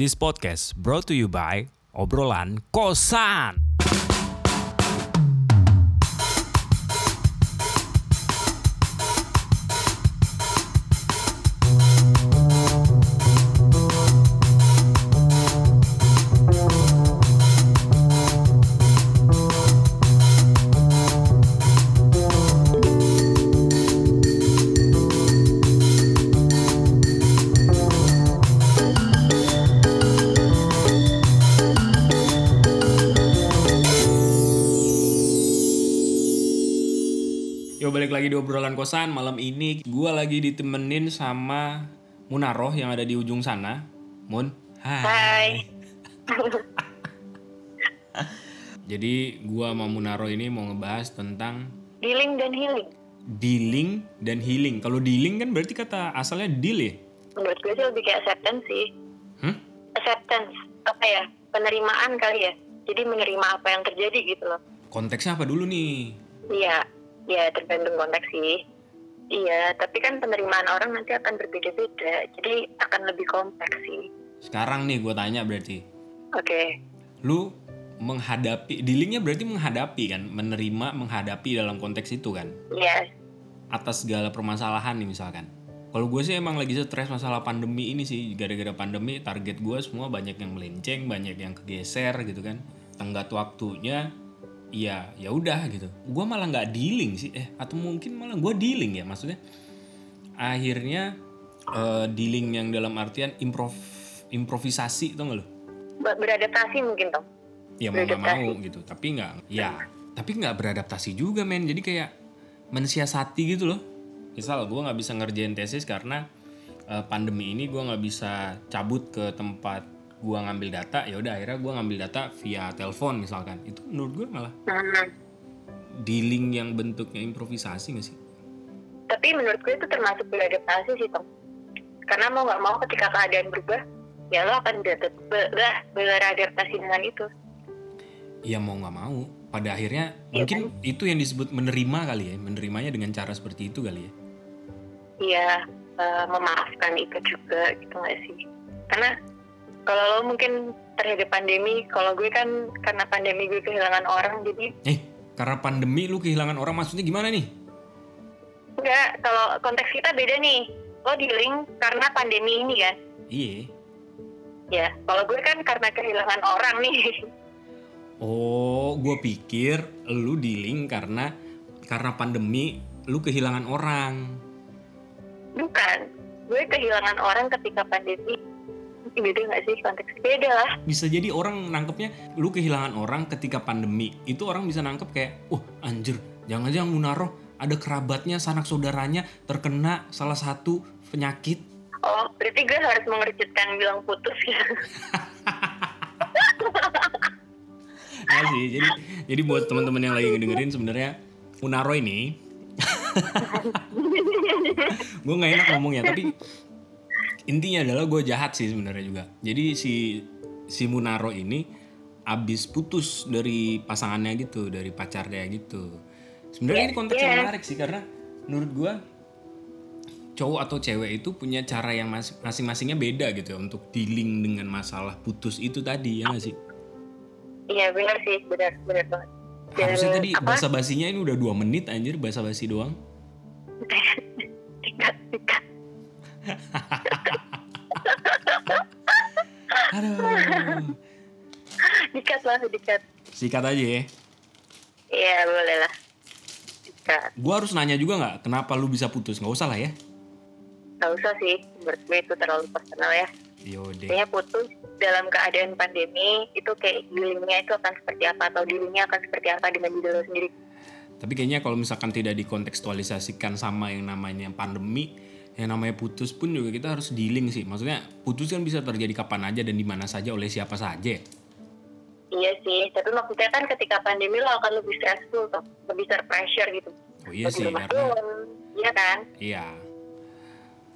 This podcast brought to you by Obrolan Kosan. Di obrolan kosan malam ini gua lagi ditemenin sama Munaroh yang ada di ujung sana. Mun, hai. Hai. Jadi gua sama Munaroh ini mau ngebahas tentang Dealing dan healing. dealing dan healing. Kalau dealing kan berarti kata asalnya deal ya? Menurut gue sih lebih kayak acceptance sih. Hmm? Acceptance. Apa ya? Penerimaan kali ya. Jadi menerima apa yang terjadi gitu loh. Konteksnya apa dulu nih? Iya. Ya tergantung konteks sih. Iya, tapi kan penerimaan orang nanti akan berbeda-beda. Jadi akan lebih kompleks sih. Sekarang nih gua tanya berarti. Oke. Lu menghadapi dealingnya berarti menghadapi kan menerima menghadapi dalam konteks itu kan Iya. atas segala permasalahan nih misalkan kalau gue sih emang lagi stres masalah pandemi ini sih gara-gara pandemi target gue semua banyak yang melenceng banyak yang kegeser gitu kan tenggat waktunya ya ya udah gitu. Gue malah nggak dealing sih. Eh atau mungkin malah gue dealing ya maksudnya? Akhirnya eh, dealing yang dalam artian improv improvisasi tau gak lo Ber- Beradaptasi mungkin toh. ya mau nggak mau gitu. Tapi nggak ya tapi nggak beradaptasi juga men. Jadi kayak mensiasati gitu loh. Misal gue nggak bisa ngerjain tesis karena eh, pandemi ini gue nggak bisa cabut ke tempat gue ngambil data ya udah akhirnya gue ngambil data via telepon misalkan itu menurut gue malah Hmm. dealing yang bentuknya improvisasi gak sih Tapi menurut gue itu termasuk beradaptasi sih Tom. Karena mau nggak mau ketika keadaan berubah, ya lo akan beradap- be- be- beradaptasi dengan itu. ya mau nggak mau pada akhirnya Iya mungkin itu yang disebut menerima kali ya menerimanya dengan cara seperti itu kali ya Iya, eh, memaafkan itu juga gitu nggak sih? Karena kalau lo mungkin terhadap pandemi, kalau gue kan karena pandemi gue kehilangan orang, jadi eh karena pandemi lu kehilangan orang maksudnya gimana nih enggak. Kalau konteks kita beda nih. Lo dealing karena pandemi ini kan? iya Ya, kalau gue kan karena kehilangan orang nih. Oh, gue pikir lu dealing karena karena pandemi lu kehilangan orang. Bukan, gue kehilangan orang ketika pandemi. Beda nggak sih konteks? Beda lah. Bisa jadi orang nangkepnya lu kehilangan orang ketika pandemi. Itu orang bisa nangkep kayak, "Oh, anjir, jangan-jangan Munaroh ada kerabatnya, sanak saudaranya terkena salah satu penyakit." Oh, berarti gue harus mengerucutkan bilang putus ya. Nah sih, jadi jadi buat teman-teman yang lagi ngedengerin sebenarnya Munaro ini gue nggak enak ngomongnya tapi intinya adalah gue jahat sih sebenarnya juga. Jadi si si Munaro ini abis putus dari pasangannya gitu dari pacarnya gitu. Sebenarnya ini konteks yang Iya. menarik sih karena menurut gue cowok atau cewek itu punya cara yang mas- masing-masingnya beda gitu ya untuk dealing dengan masalah putus itu tadi ya nggak sih? Iya benar sih, benar benar banget. Harusnya tadi bahasa basinya ini udah dua menit anjir bahasa basi doang aduh Dikat lah, dikat. sikat aja ya Iya boleh lah. Dikat. gue harus nanya juga nggak kenapa lu bisa putus nggak usah lah ya Gak usah sih, menurut gue itu terlalu personal ya. yaudah Kayaknya putus dalam keadaan pandemi itu kayak healingnya itu akan seperti apa atau dirinya akan seperti apa dengan diri lo sendiri. tapi kayaknya kalau misalkan tidak dikontekstualisasikan sama yang namanya pandemi yang namanya putus pun juga kita harus dealing sih maksudnya putus kan bisa terjadi kapan aja dan di mana saja oleh siapa saja Iya sih, tapi maksudnya kan ketika pandemi lo akan lebih stressful tuh, lebih terpressure gitu. oh iya sih karena Iya kan? Iya.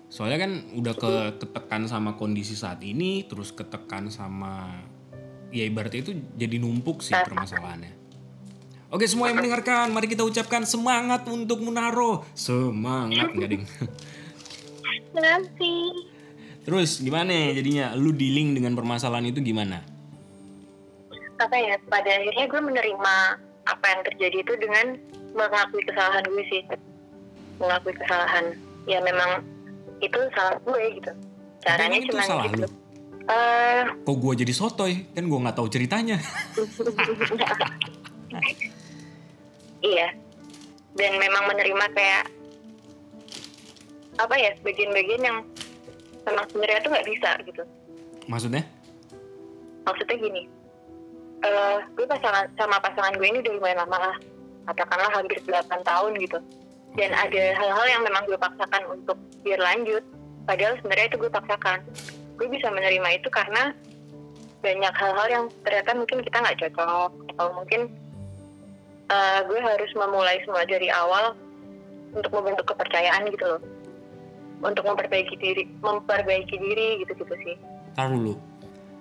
Soalnya kan udah ke ketekan sama kondisi saat ini, terus ketekan sama ya ibaratnya itu jadi numpuk sih permasalahannya. Oke semua yang mendengarkan, mari kita ucapkan semangat untuk Munaro. Semangat enggak ding. Nanti. Terus gimana ya jadinya? Lu dealing dengan permasalahan itu gimana? apa ya pada akhirnya gue menerima apa yang terjadi itu dengan mengakui kesalahan gue sih mengakui kesalahan ya memang itu salah gue gitu caranya cuma salah gitu lu? Eh, Kok gue jadi sotoy? Kan gue nggak tahu ceritanya. iya dan memang menerima kayak apa ya bagian-bagian yang memang sebenarnya tuh nggak bisa gitu. Maksudnya? maksudnya gini eh gue pasangan sama pasangan gue ini udah lumayan lama lah. Katakanlah hampir 8 tahun gitu. Dan ada hal-hal yang memang gue paksakan untuk biar lanjut. Padahal sebenarnya itu gue paksakan. Gue bisa menerima itu karena banyak hal-hal yang ternyata mungkin kita nggak cocok. Atau mungkin eh, gue harus memulai semua dari awal untuk membentuk kepercayaan gitu loh untuk memperbaiki diri memperbaiki diri gitu gitu sih Taruh dulu.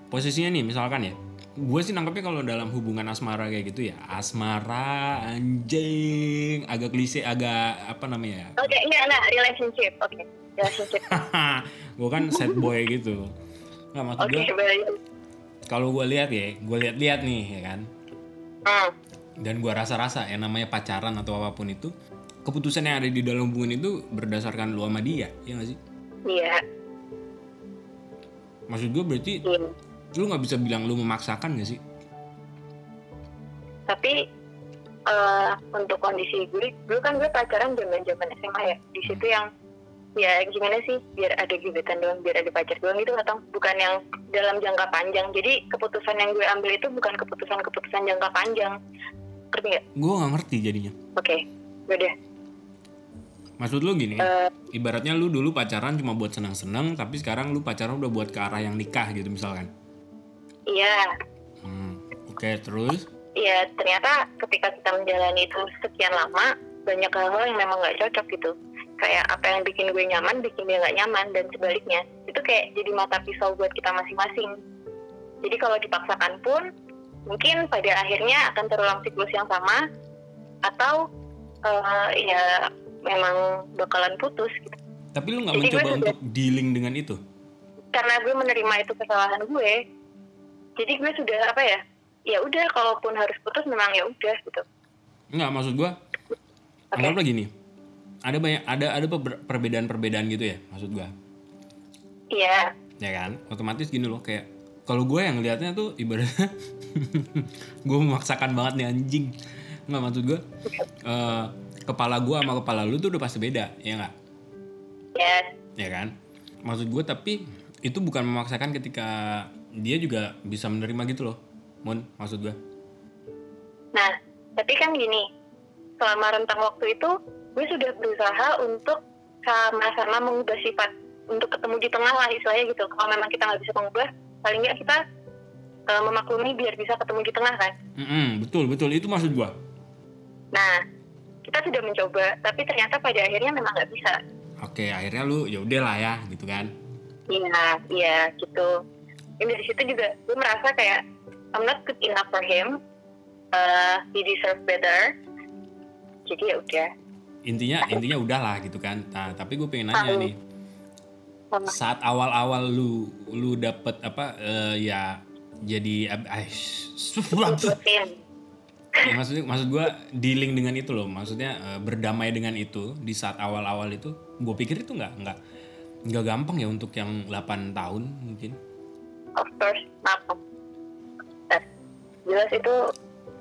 Posisinya nih misalkan ya. Gue sih nangkepnya kalau dalam hubungan asmara kayak gitu ya. Asmara, anjing. Agak klise, agak apa namanya ya. oke enggak enggak relationship oke relationship gue kan sad boy gitu. Nggak maksud Oke, gue. Kalau gue lihat ya, gue lihat-lihat nih ya kan. Hmm, Dan gue rasa-rasa yang namanya pacaran atau apa pun itu. Keputusan yang ada di dalam hubungan itu berdasarkan lu sama dia. Ya gak sih? iya. Maksud gue berarti iya. lu nggak bisa bilang lu memaksakan gak sih? Tapi eh, untuk kondisi gue, dulu kan gue pacaran zaman zaman SMA ya. Di situ yang ya gimana sih biar ada gebetan doang, biar ada pacar doang itu atau bukan yang dalam jangka panjang. Jadi keputusan yang gue ambil itu bukan keputusan-keputusan jangka panjang. Ngerti nggak? Gue nggak ngerti jadinya. Oke, udah. Maksud lu gini, Eh, ibaratnya lu dulu pacaran cuma buat senang-senang, tapi sekarang lu pacaran udah buat ke arah yang nikah gitu misalkan. iya, Hmm, Oke, terus? Iya, ternyata ketika kita menjalani itu sekian lama, banyak hal-hal yang memang nggak cocok gitu. Kayak apa yang bikin gue nyaman, bikin dia nggak nyaman, dan sebaliknya. Itu kayak jadi mata pisau buat kita masing-masing. Jadi kalau dipaksakan pun, mungkin pada akhirnya akan terulang siklus yang sama, atau eh, ya memang bakalan putus. Gitu. Tapi lu nggak gue mencoba sudah- untuk dealing dengan itu? Karena gue menerima itu kesalahan gue, jadi gue sudah apa ya? Ya udah, kalaupun harus putus memang ya udah gitu. Enggak, maksud gua Oke. anggaplah gini. Ada banyak ada ada per- perbedaan-perbedaan gitu ya, maksud gua. Iya, Ya kan? Otomatis gini loh kayak kalau gue yang ngelihatnya tuh ibaratnya gue memaksakan banget nih anjing. Nggak maksud gue eh, kepala gue sama kepala lu tuh udah pasti beda, ya nggak? ya ya kan maksud gue tapi itu bukan memaksakan ketika dia juga bisa menerima gitu loh mon maksud gue Nah, tapi kan gini, selama rentang waktu itu, gue sudah berusaha untuk sama-sama mengubah sifat, untuk ketemu di tengah lah istilahnya gitu. Kalau memang kita nggak bisa mengubah, paling nggak kita eh, memaklumi biar bisa ketemu di tengah kan. Mm-mm, betul betul itu maksud gue Nah, sudah mencoba, tapi ternyata pada akhirnya memang nggak bisa. oke akhirnya lu ya udah lah ya gitu kan Iya, iya gitu. Dan dari situ juga gue merasa kayak I'm not good enough for him. Uh, he deserve better. Jadi ya udah. intinya intinya udah lah gitu kan nah tapi gue pengen nanya nih saat awal-awal lu lu dapet apa eh, ya jadi Rutin. ya maksudnya maksud gue dealing dengan itu loh. Maksudnya eh, berdamai dengan itu di saat awal-awal itu gue pikir itu nggak nggak nggak gampang ya untuk yang 8 tahun mungkin. Of course maaf. Eh, jelas itu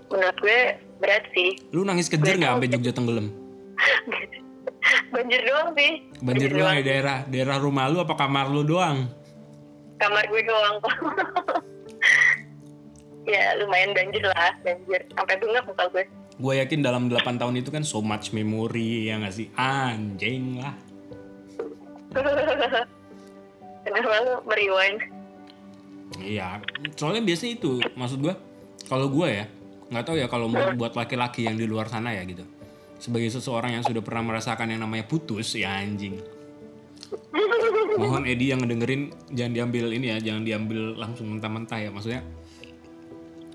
menurut gue berat sih. Lu nangis kejer nggak sampai Jogja tenggelam? Banjir doang sih. Banjir doang di daerah daerah rumah lu apa kamar lu doang? Kamar gue doang. kok ya lumayan banjir lah banjir. Sampai bengap muka gue. Gue yakin dalam 8 tahun itu kan so much memory ya nggak sih? Anjing lah. Kenapa lu merewind iya soalnya biasanya itu maksud gue kalau gue ya nggak tahu ya kalau mau buat laki-laki yang di luar sana ya gitu. Sebagai seseorang yang sudah pernah merasakan yang namanya putus ya anjing. Mohon Edi yang ngedengerin jangan diambil ini ya jangan diambil langsung mentah-mentah ya maksudnya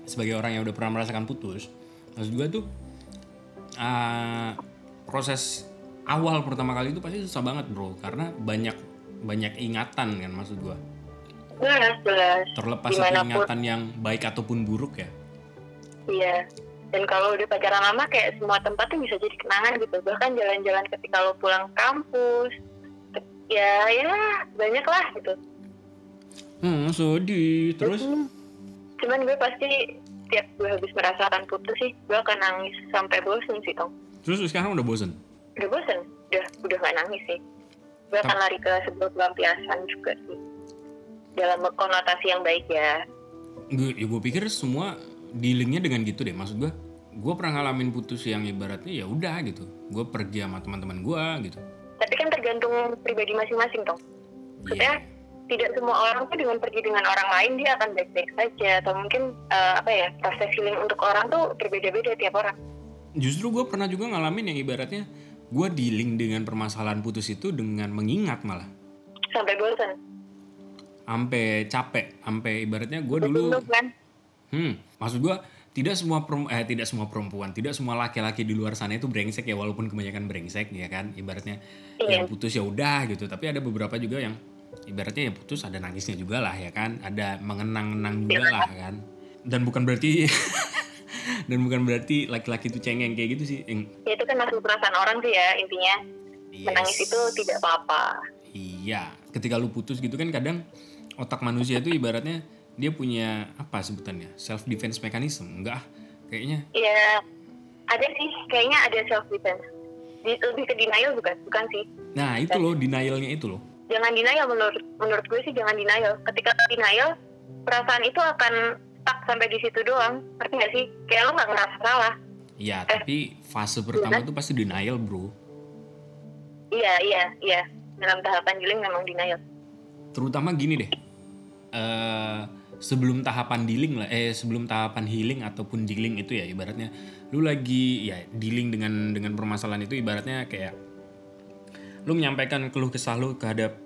sebagai orang yang udah pernah merasakan putus maksud gue tuh ah, proses awal pertama kali itu pasti susah banget bro. Karena banyak banyak ingatan kan maksud gua. Jelas jelas terlepas itu Di mana pun. ingatan yang baik ataupun buruk ya. Iya. Dan kalau udah pacaran lama kayak semua tempat tuh bisa jadi kenangan gitu. Bahkan jalan-jalan ketika lo pulang kampus ya ya banyak lah gitu. Hmm sedih. Terus? Hmm. Cuman gue pasti tiap gue habis merasakan putus sih gue akan nangis sampai bosen sih tong terus sekarang udah bosen? Udah bosen. Udah udah gak nangis sih. Gue akan lari ke sebuah pelampiasan juga sih. Dalam konotasi yang baik ya. Gue ya gue pikir semua dealingnya dengan gitu deh. Maksud gue gue pernah ngalamin putus yang ibaratnya ya udah gitu. Gue pergi sama teman-teman gue gitu. Tapi kan tergantung pribadi masing-masing tong maksudnya tidak semua orang tuh dengan pergi dengan orang lain dia akan baik-baik saja. Atau mungkin eh, apa ya proses healing untuk orang tuh berbeda-beda tiap orang. Justru gue pernah juga ngalamin yang ibaratnya gue dealing dengan permasalahan putus itu dengan mengingat malah. Sampai bosan sampai capek sampai ibaratnya gue dulu kan? Hmm maksud gue tidak semua eh tidak semua perempuan tidak semua laki-laki di luar sana itu brengsek ya walaupun kebanyakan brengsek ya kan? Ibaratnya Iya. yang putus ya udah gitu tapi ada beberapa juga yang ibaratnya ya putus ada nangisnya juga lah ya kan? Ada mengenang-enang juga lah kan? Dan bukan berarti dan bukan berarti laki-laki itu cengeng kayak gitu sih Yang- ya itu kan masuk perasaan orang sih ya intinya. Menangis Yes. itu tidak apa-apa. Iya, ketika lu putus gitu kan kadang otak manusia itu ibaratnya dia punya apa sebutannya self defense mechanism enggak ah, kayaknya. Ya ada sih kayaknya ada self defense lebih ke denial bukan bukan sih? Nah itu loh denialnya itu loh jangan denial menurut menurut gue sih jangan denial. Ketika denial perasaan itu akan stuck sampai di situ doang. Ngerti gak sih? Kayak lo nggak ngerasa salah. Iya, tapi fase pertama tuh pasti denial bro. Iya iya iya. Dalam tahapan healing memang denial. Terutama gini deh. Eh sebelum tahapan dealing lah eh sebelum tahapan healing ataupun dealing itu ya ibaratnya. Lu lagi ya dealing dengan dengan permasalahan itu ibaratnya kayak lu menyampaikan keluh kesah lu kehadap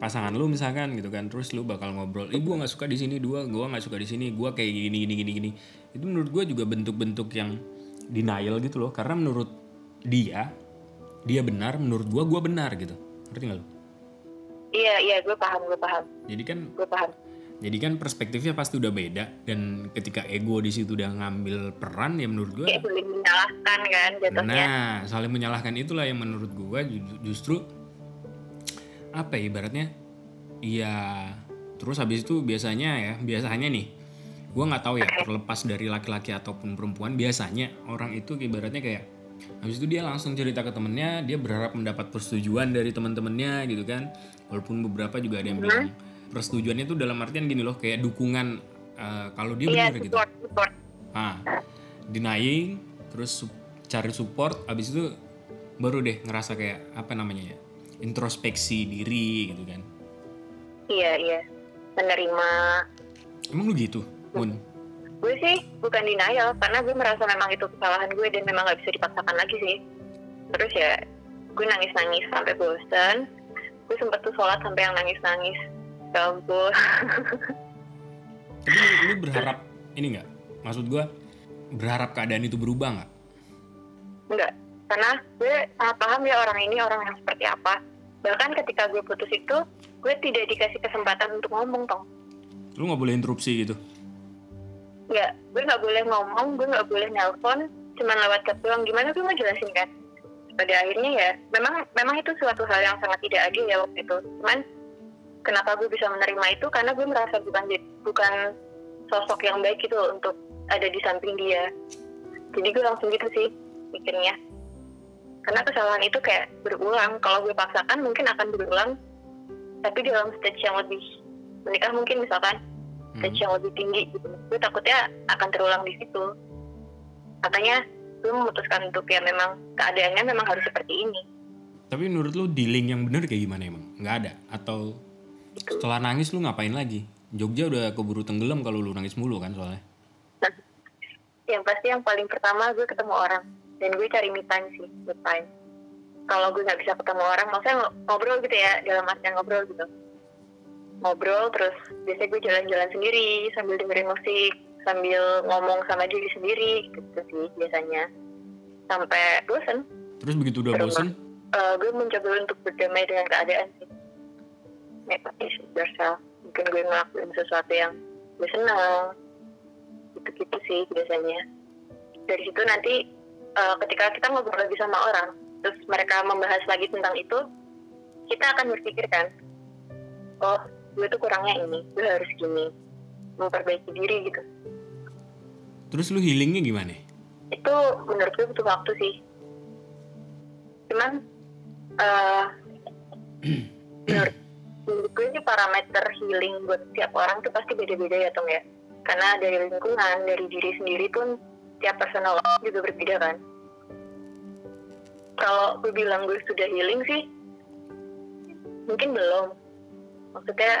pasangan lu misalkan gitu kan terus lu bakal ngobrol ih gua nggak suka di sini dua gua nggak suka di sini gua kayak gini gini gini gini. Itu menurut gua juga bentuk-bentuk yang denial gitu loh karena menurut dia dia benar menurut gua gua benar gitu. Ngerti nggak lu? Iya iya gue paham gue paham. Jadi kan gue paham jadi kan perspektifnya pasti udah beda dan ketika ego di situ udah ngambil peran ya menurut gua kayak saling menyalahkan kan jatuhnya. Nah saling menyalahkan itulah yang menurut gua ju- justru apa ya ibaratnya? Ya terus habis itu biasanya ya biasanya nih gua nggak tahu ya terlepas dari laki-laki ataupun perempuan biasanya orang itu ibaratnya kayak habis itu dia langsung cerita ke temennya dia berharap mendapat persetujuan dari teman-temannya gitu kan. Walaupun beberapa juga ada yang bilang persetujuannya itu dalam artian gini loh kayak dukungan eh, kalau dia iya benar gitu. support ah denying terus su- cari support abis itu baru deh ngerasa kayak apa namanya ya introspeksi diri gitu kan. Iya iya. Menerima. Emang lu gitu Mun? Gue sih bukan denial karena gue merasa memang itu kesalahan gue dan memang nggak bisa dipaksakan lagi sih. Terus ya gue nangis nangis sampai bosan gue sempet tuh sholat sampai yang nangis nangis ya ampun. Tapi lu, lu berharap ini nggak? Maksud gua berharap keadaan itu berubah nggak? Enggak karena gue sangat paham ya orang ini orang yang seperti apa. Bahkan ketika gue putus itu gue tidak dikasih kesempatan untuk ngomong tong. Lu nggak boleh interupsi gitu? Nggak. Gue nggak boleh ngomong gue nggak boleh nelpon cuman lewat chat doang. Gimana gue mau jelasin kan? Pada akhirnya ya memang memang itu suatu hal yang sangat tidak adil ya waktu itu. Cuman kenapa gue bisa menerima itu? Karena gue merasa bukan bukan sosok yang baik gitu untuk ada di samping dia. Jadi gue langsung gitu sih mikirnya. Karena kesalahan itu kayak berulang. Kalau gue paksakan mungkin akan berulang. Tapi dalam stage yang lebih menikah mungkin misalkan stage yang lebih tinggi gitu. Gue takutnya akan terulang di situ. Makanya gue memutuskan untuk ya memang keadaannya memang harus seperti ini. tapi menurut lu dealing yang bener kayak gimana emang? Nggak ada? Atau setelah nangis lu ngapain lagi Jogja udah keburu tenggelam kalau lu nangis mulu kan soalnya Nah, yang pasti yang paling pertama gue ketemu orang dan gue cari me time sih, me time. Kalau gue nggak bisa ketemu orang, maksudnya ng- ngobrol gitu ya, dalam artian ngobrol gitu. Ngobrol terus biasanya gue jalan-jalan sendiri sambil dengerin musik, sambil ngomong sama diri sendiri gitu sih biasanya. Sampai bosen, terus begitu udah bosen Eh, gue mencoba untuk berdamai dengan keadaan sih. Make appreciate yourself mungkin gue ngelakuin sesuatu yang gue senang. Gitu-gitu sih biasanya. Dari situ nanti uh, ketika kita ngobrol lagi sama orang terus mereka membahas lagi tentang itu kita akan berpikir kan oh gue tuh kurangnya ini gue harus gini memperbaiki diri gitu. Terus lu healingnya gimana? Itu menurut gue butuh waktu sih. Cuman uh, menurut, parameter healing buat tiap orang tuh pasti beda-beda ya Tong ya. Karena dari lingkungan dari diri sendiri pun tiap personal juga berbeda kan. Kalau gue bilang gue sudah healing sih mungkin belum. Maksudnya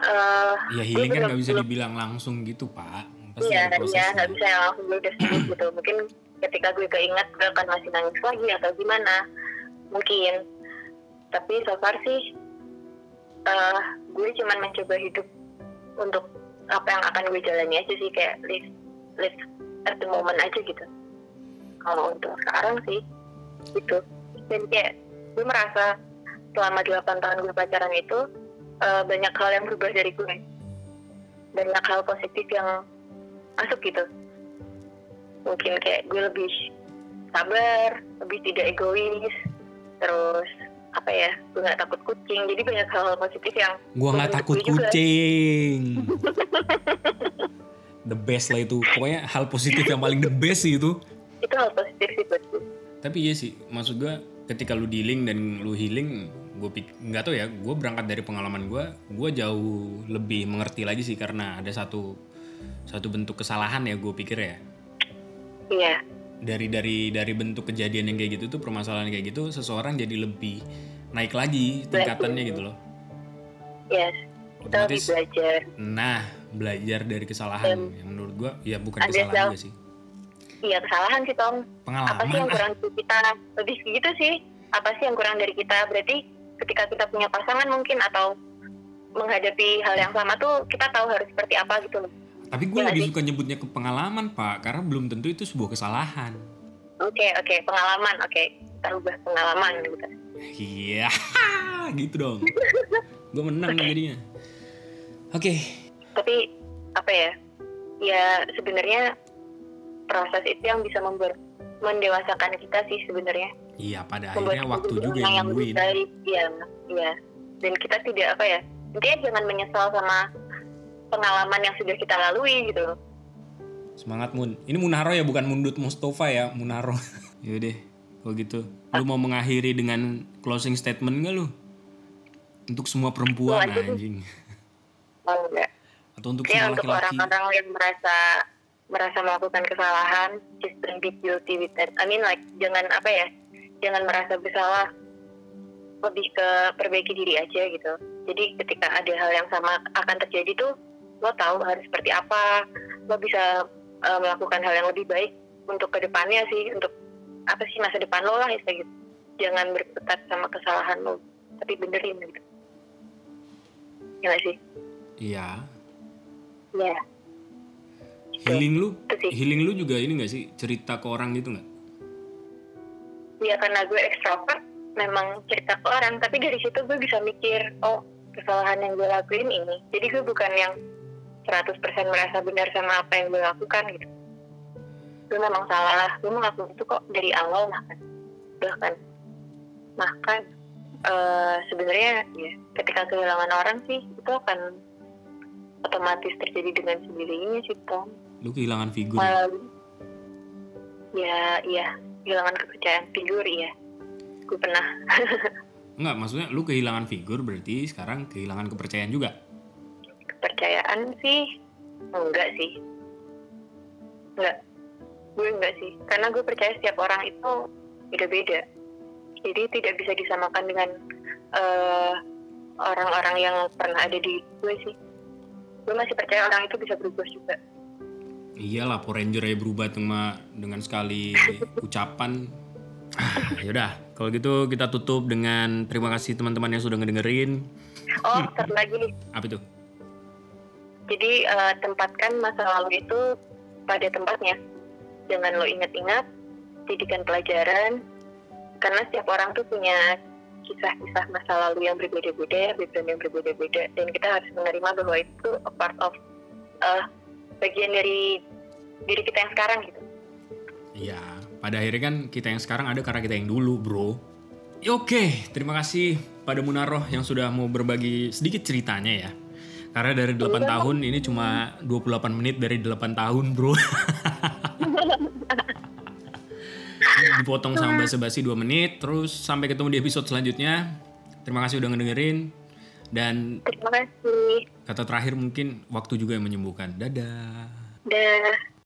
uh, ya healing kan nggak bisa dibilang langsung gitu pak. Pasti iya iya nggak bisa yang langsung gue udah sembuh gitu. Mungkin ketika gue keinget gue akan masih nangis lagi atau gimana. Mungkin. Tapi so far sih uh, gue cuman mencoba hidup untuk apa yang akan gue jalani aja sih kayak live live at the moment aja gitu. Kalau untuk sekarang sih gitu. Dan kayak gue merasa selama 8 tahun gue pacaran itu uh, banyak hal yang berubah dari gue. Banyak hal positif yang masuk gitu. Mungkin kayak gue lebih sabar lebih tidak egois terus apa ya gue nggak takut kucing. Jadi banyak hal-hal positif yang gue nggak takut kucing. The best lah itu. Pokoknya hal positif yang paling the best sih itu. Itu hal positif sih buat gue tapi iya sih maksud gue ketika lu dealing dan lu healing gue nggak tau ya gue berangkat dari pengalaman gue gue jauh lebih mengerti lagi sih karena ada satu satu bentuk kesalahan ya gue pikir ya. Iya dari dari dari bentuk kejadian yang kayak gitu tuh permasalahan kayak gitu seseorang jadi lebih naik lagi tingkatannya gitu loh. Yes otomatis belajar. Nah belajar dari kesalahan. Um, yang menurut gue ya bukan kesalahan juga sih. Iya kesalahan sih Tom. Pengalaman. Apa sih yang kurang dari kita? Lebih gitu sih. Apa sih yang kurang dari kita? Berarti ketika kita punya pasangan mungkin atau menghadapi hal yang sama tuh kita tahu harus seperti apa gitu loh tapi gue ya, lebih suka nyebutnya ke pengalaman pak karena belum tentu itu sebuah kesalahan oke okay, oke okay. pengalaman oke okay. kita ubah pengalaman gitu iya gitu dong gue menang okay. jadinya oke okay. tapi apa ya ya sebenarnya proses itu yang bisa membuat mendewasakan kita sih sebenarnya. Iya, pada akhirnya waktu juga yang nungguin. Iya, iya. Dan kita tidak apa ya, intinya jangan menyesal sama pengalaman yang sudah kita lalui gitu Semangat Mun. Ini Munaro ya, bukan Mundut Mustafa ya, Munaro. Yaudah, kalau gitu. Lu mau mengakhiri dengan closing statement gak lu? Untuk semua perempuan oh, anjing. Oh, enggak. Atau untuk ya, semua laki-laki. untuk orang-orang yang merasa merasa melakukan kesalahan just don't be guilty with that I mean like jangan apa ya jangan merasa bersalah lebih ke perbaiki diri aja gitu jadi ketika ada hal yang sama akan terjadi tuh lo tahu harus seperti apa. Lo bisa uh, melakukan hal yang lebih baik untuk ke depannya sih untuk apa sih masa depan lo lah gitu. Jangan berkutat sama kesalahan lo tapi benerin gitu. Ya gak sih? Iya. Iya healing lu healing lu juga ini gak sih? Cerita ke orang gitu nggak? Ya karena gue ekstrovert memang cerita ke orang tapi dari situ gue bisa mikir oh kesalahan yang gue lakuin ini. Jadi gue bukan yang 100% merasa benar sama apa yang gue lakukan gitu gue memang salah gue melakukan itu kok dari awal makan bahkan makan uh, sebenarnya ya ketika kehilangan orang sih itu akan otomatis terjadi dengan sendirinya sih Tom Lu kehilangan figur ya? ya, iya. Kehilangan kepercayaan figur, iya. Gue pernah. Enggak, maksudnya lu kehilangan figur berarti sekarang kehilangan kepercayaan juga? Kepercayaan sih, enggak sih. Enggak. Gue enggak sih. Karena gue percaya setiap orang itu beda-beda. Jadi tidak bisa disamakan dengan uh, orang-orang yang pernah ada di gue sih. Gue masih percaya orang itu bisa berubah juga iyalah Power Ranger ya berubah cuma dengan sekali ucapan ah, yaudah kalau gitu kita tutup dengan terima kasih teman-teman yang sudah ngedengerin oh satu lagi apa itu jadi uh, tempatkan masa lalu itu pada tempatnya jangan lo ingat-ingat jadikan pelajaran karena setiap orang tuh punya kisah-kisah masa lalu yang berbeda-beda, background yang berbeda-beda, dan kita harus menerima bahwa itu a part of uh, bagian dari diri kita yang sekarang gitu. Iya, pada akhirnya kan kita yang sekarang ada karena kita yang dulu, bro. Ya, Oke, terima kasih pada Munaroh yang sudah mau berbagi sedikit ceritanya ya. Karena dari 8 tahun ini cuma 28 menit dari 8 tahun, bro. Dipotong sama basa-basi 2 menit, terus sampai ketemu di episode selanjutnya. Terima kasih udah ngedengerin. Dan Terima kasih. kata terakhir mungkin waktu juga yang menyembuhkan. Dadah. Dah.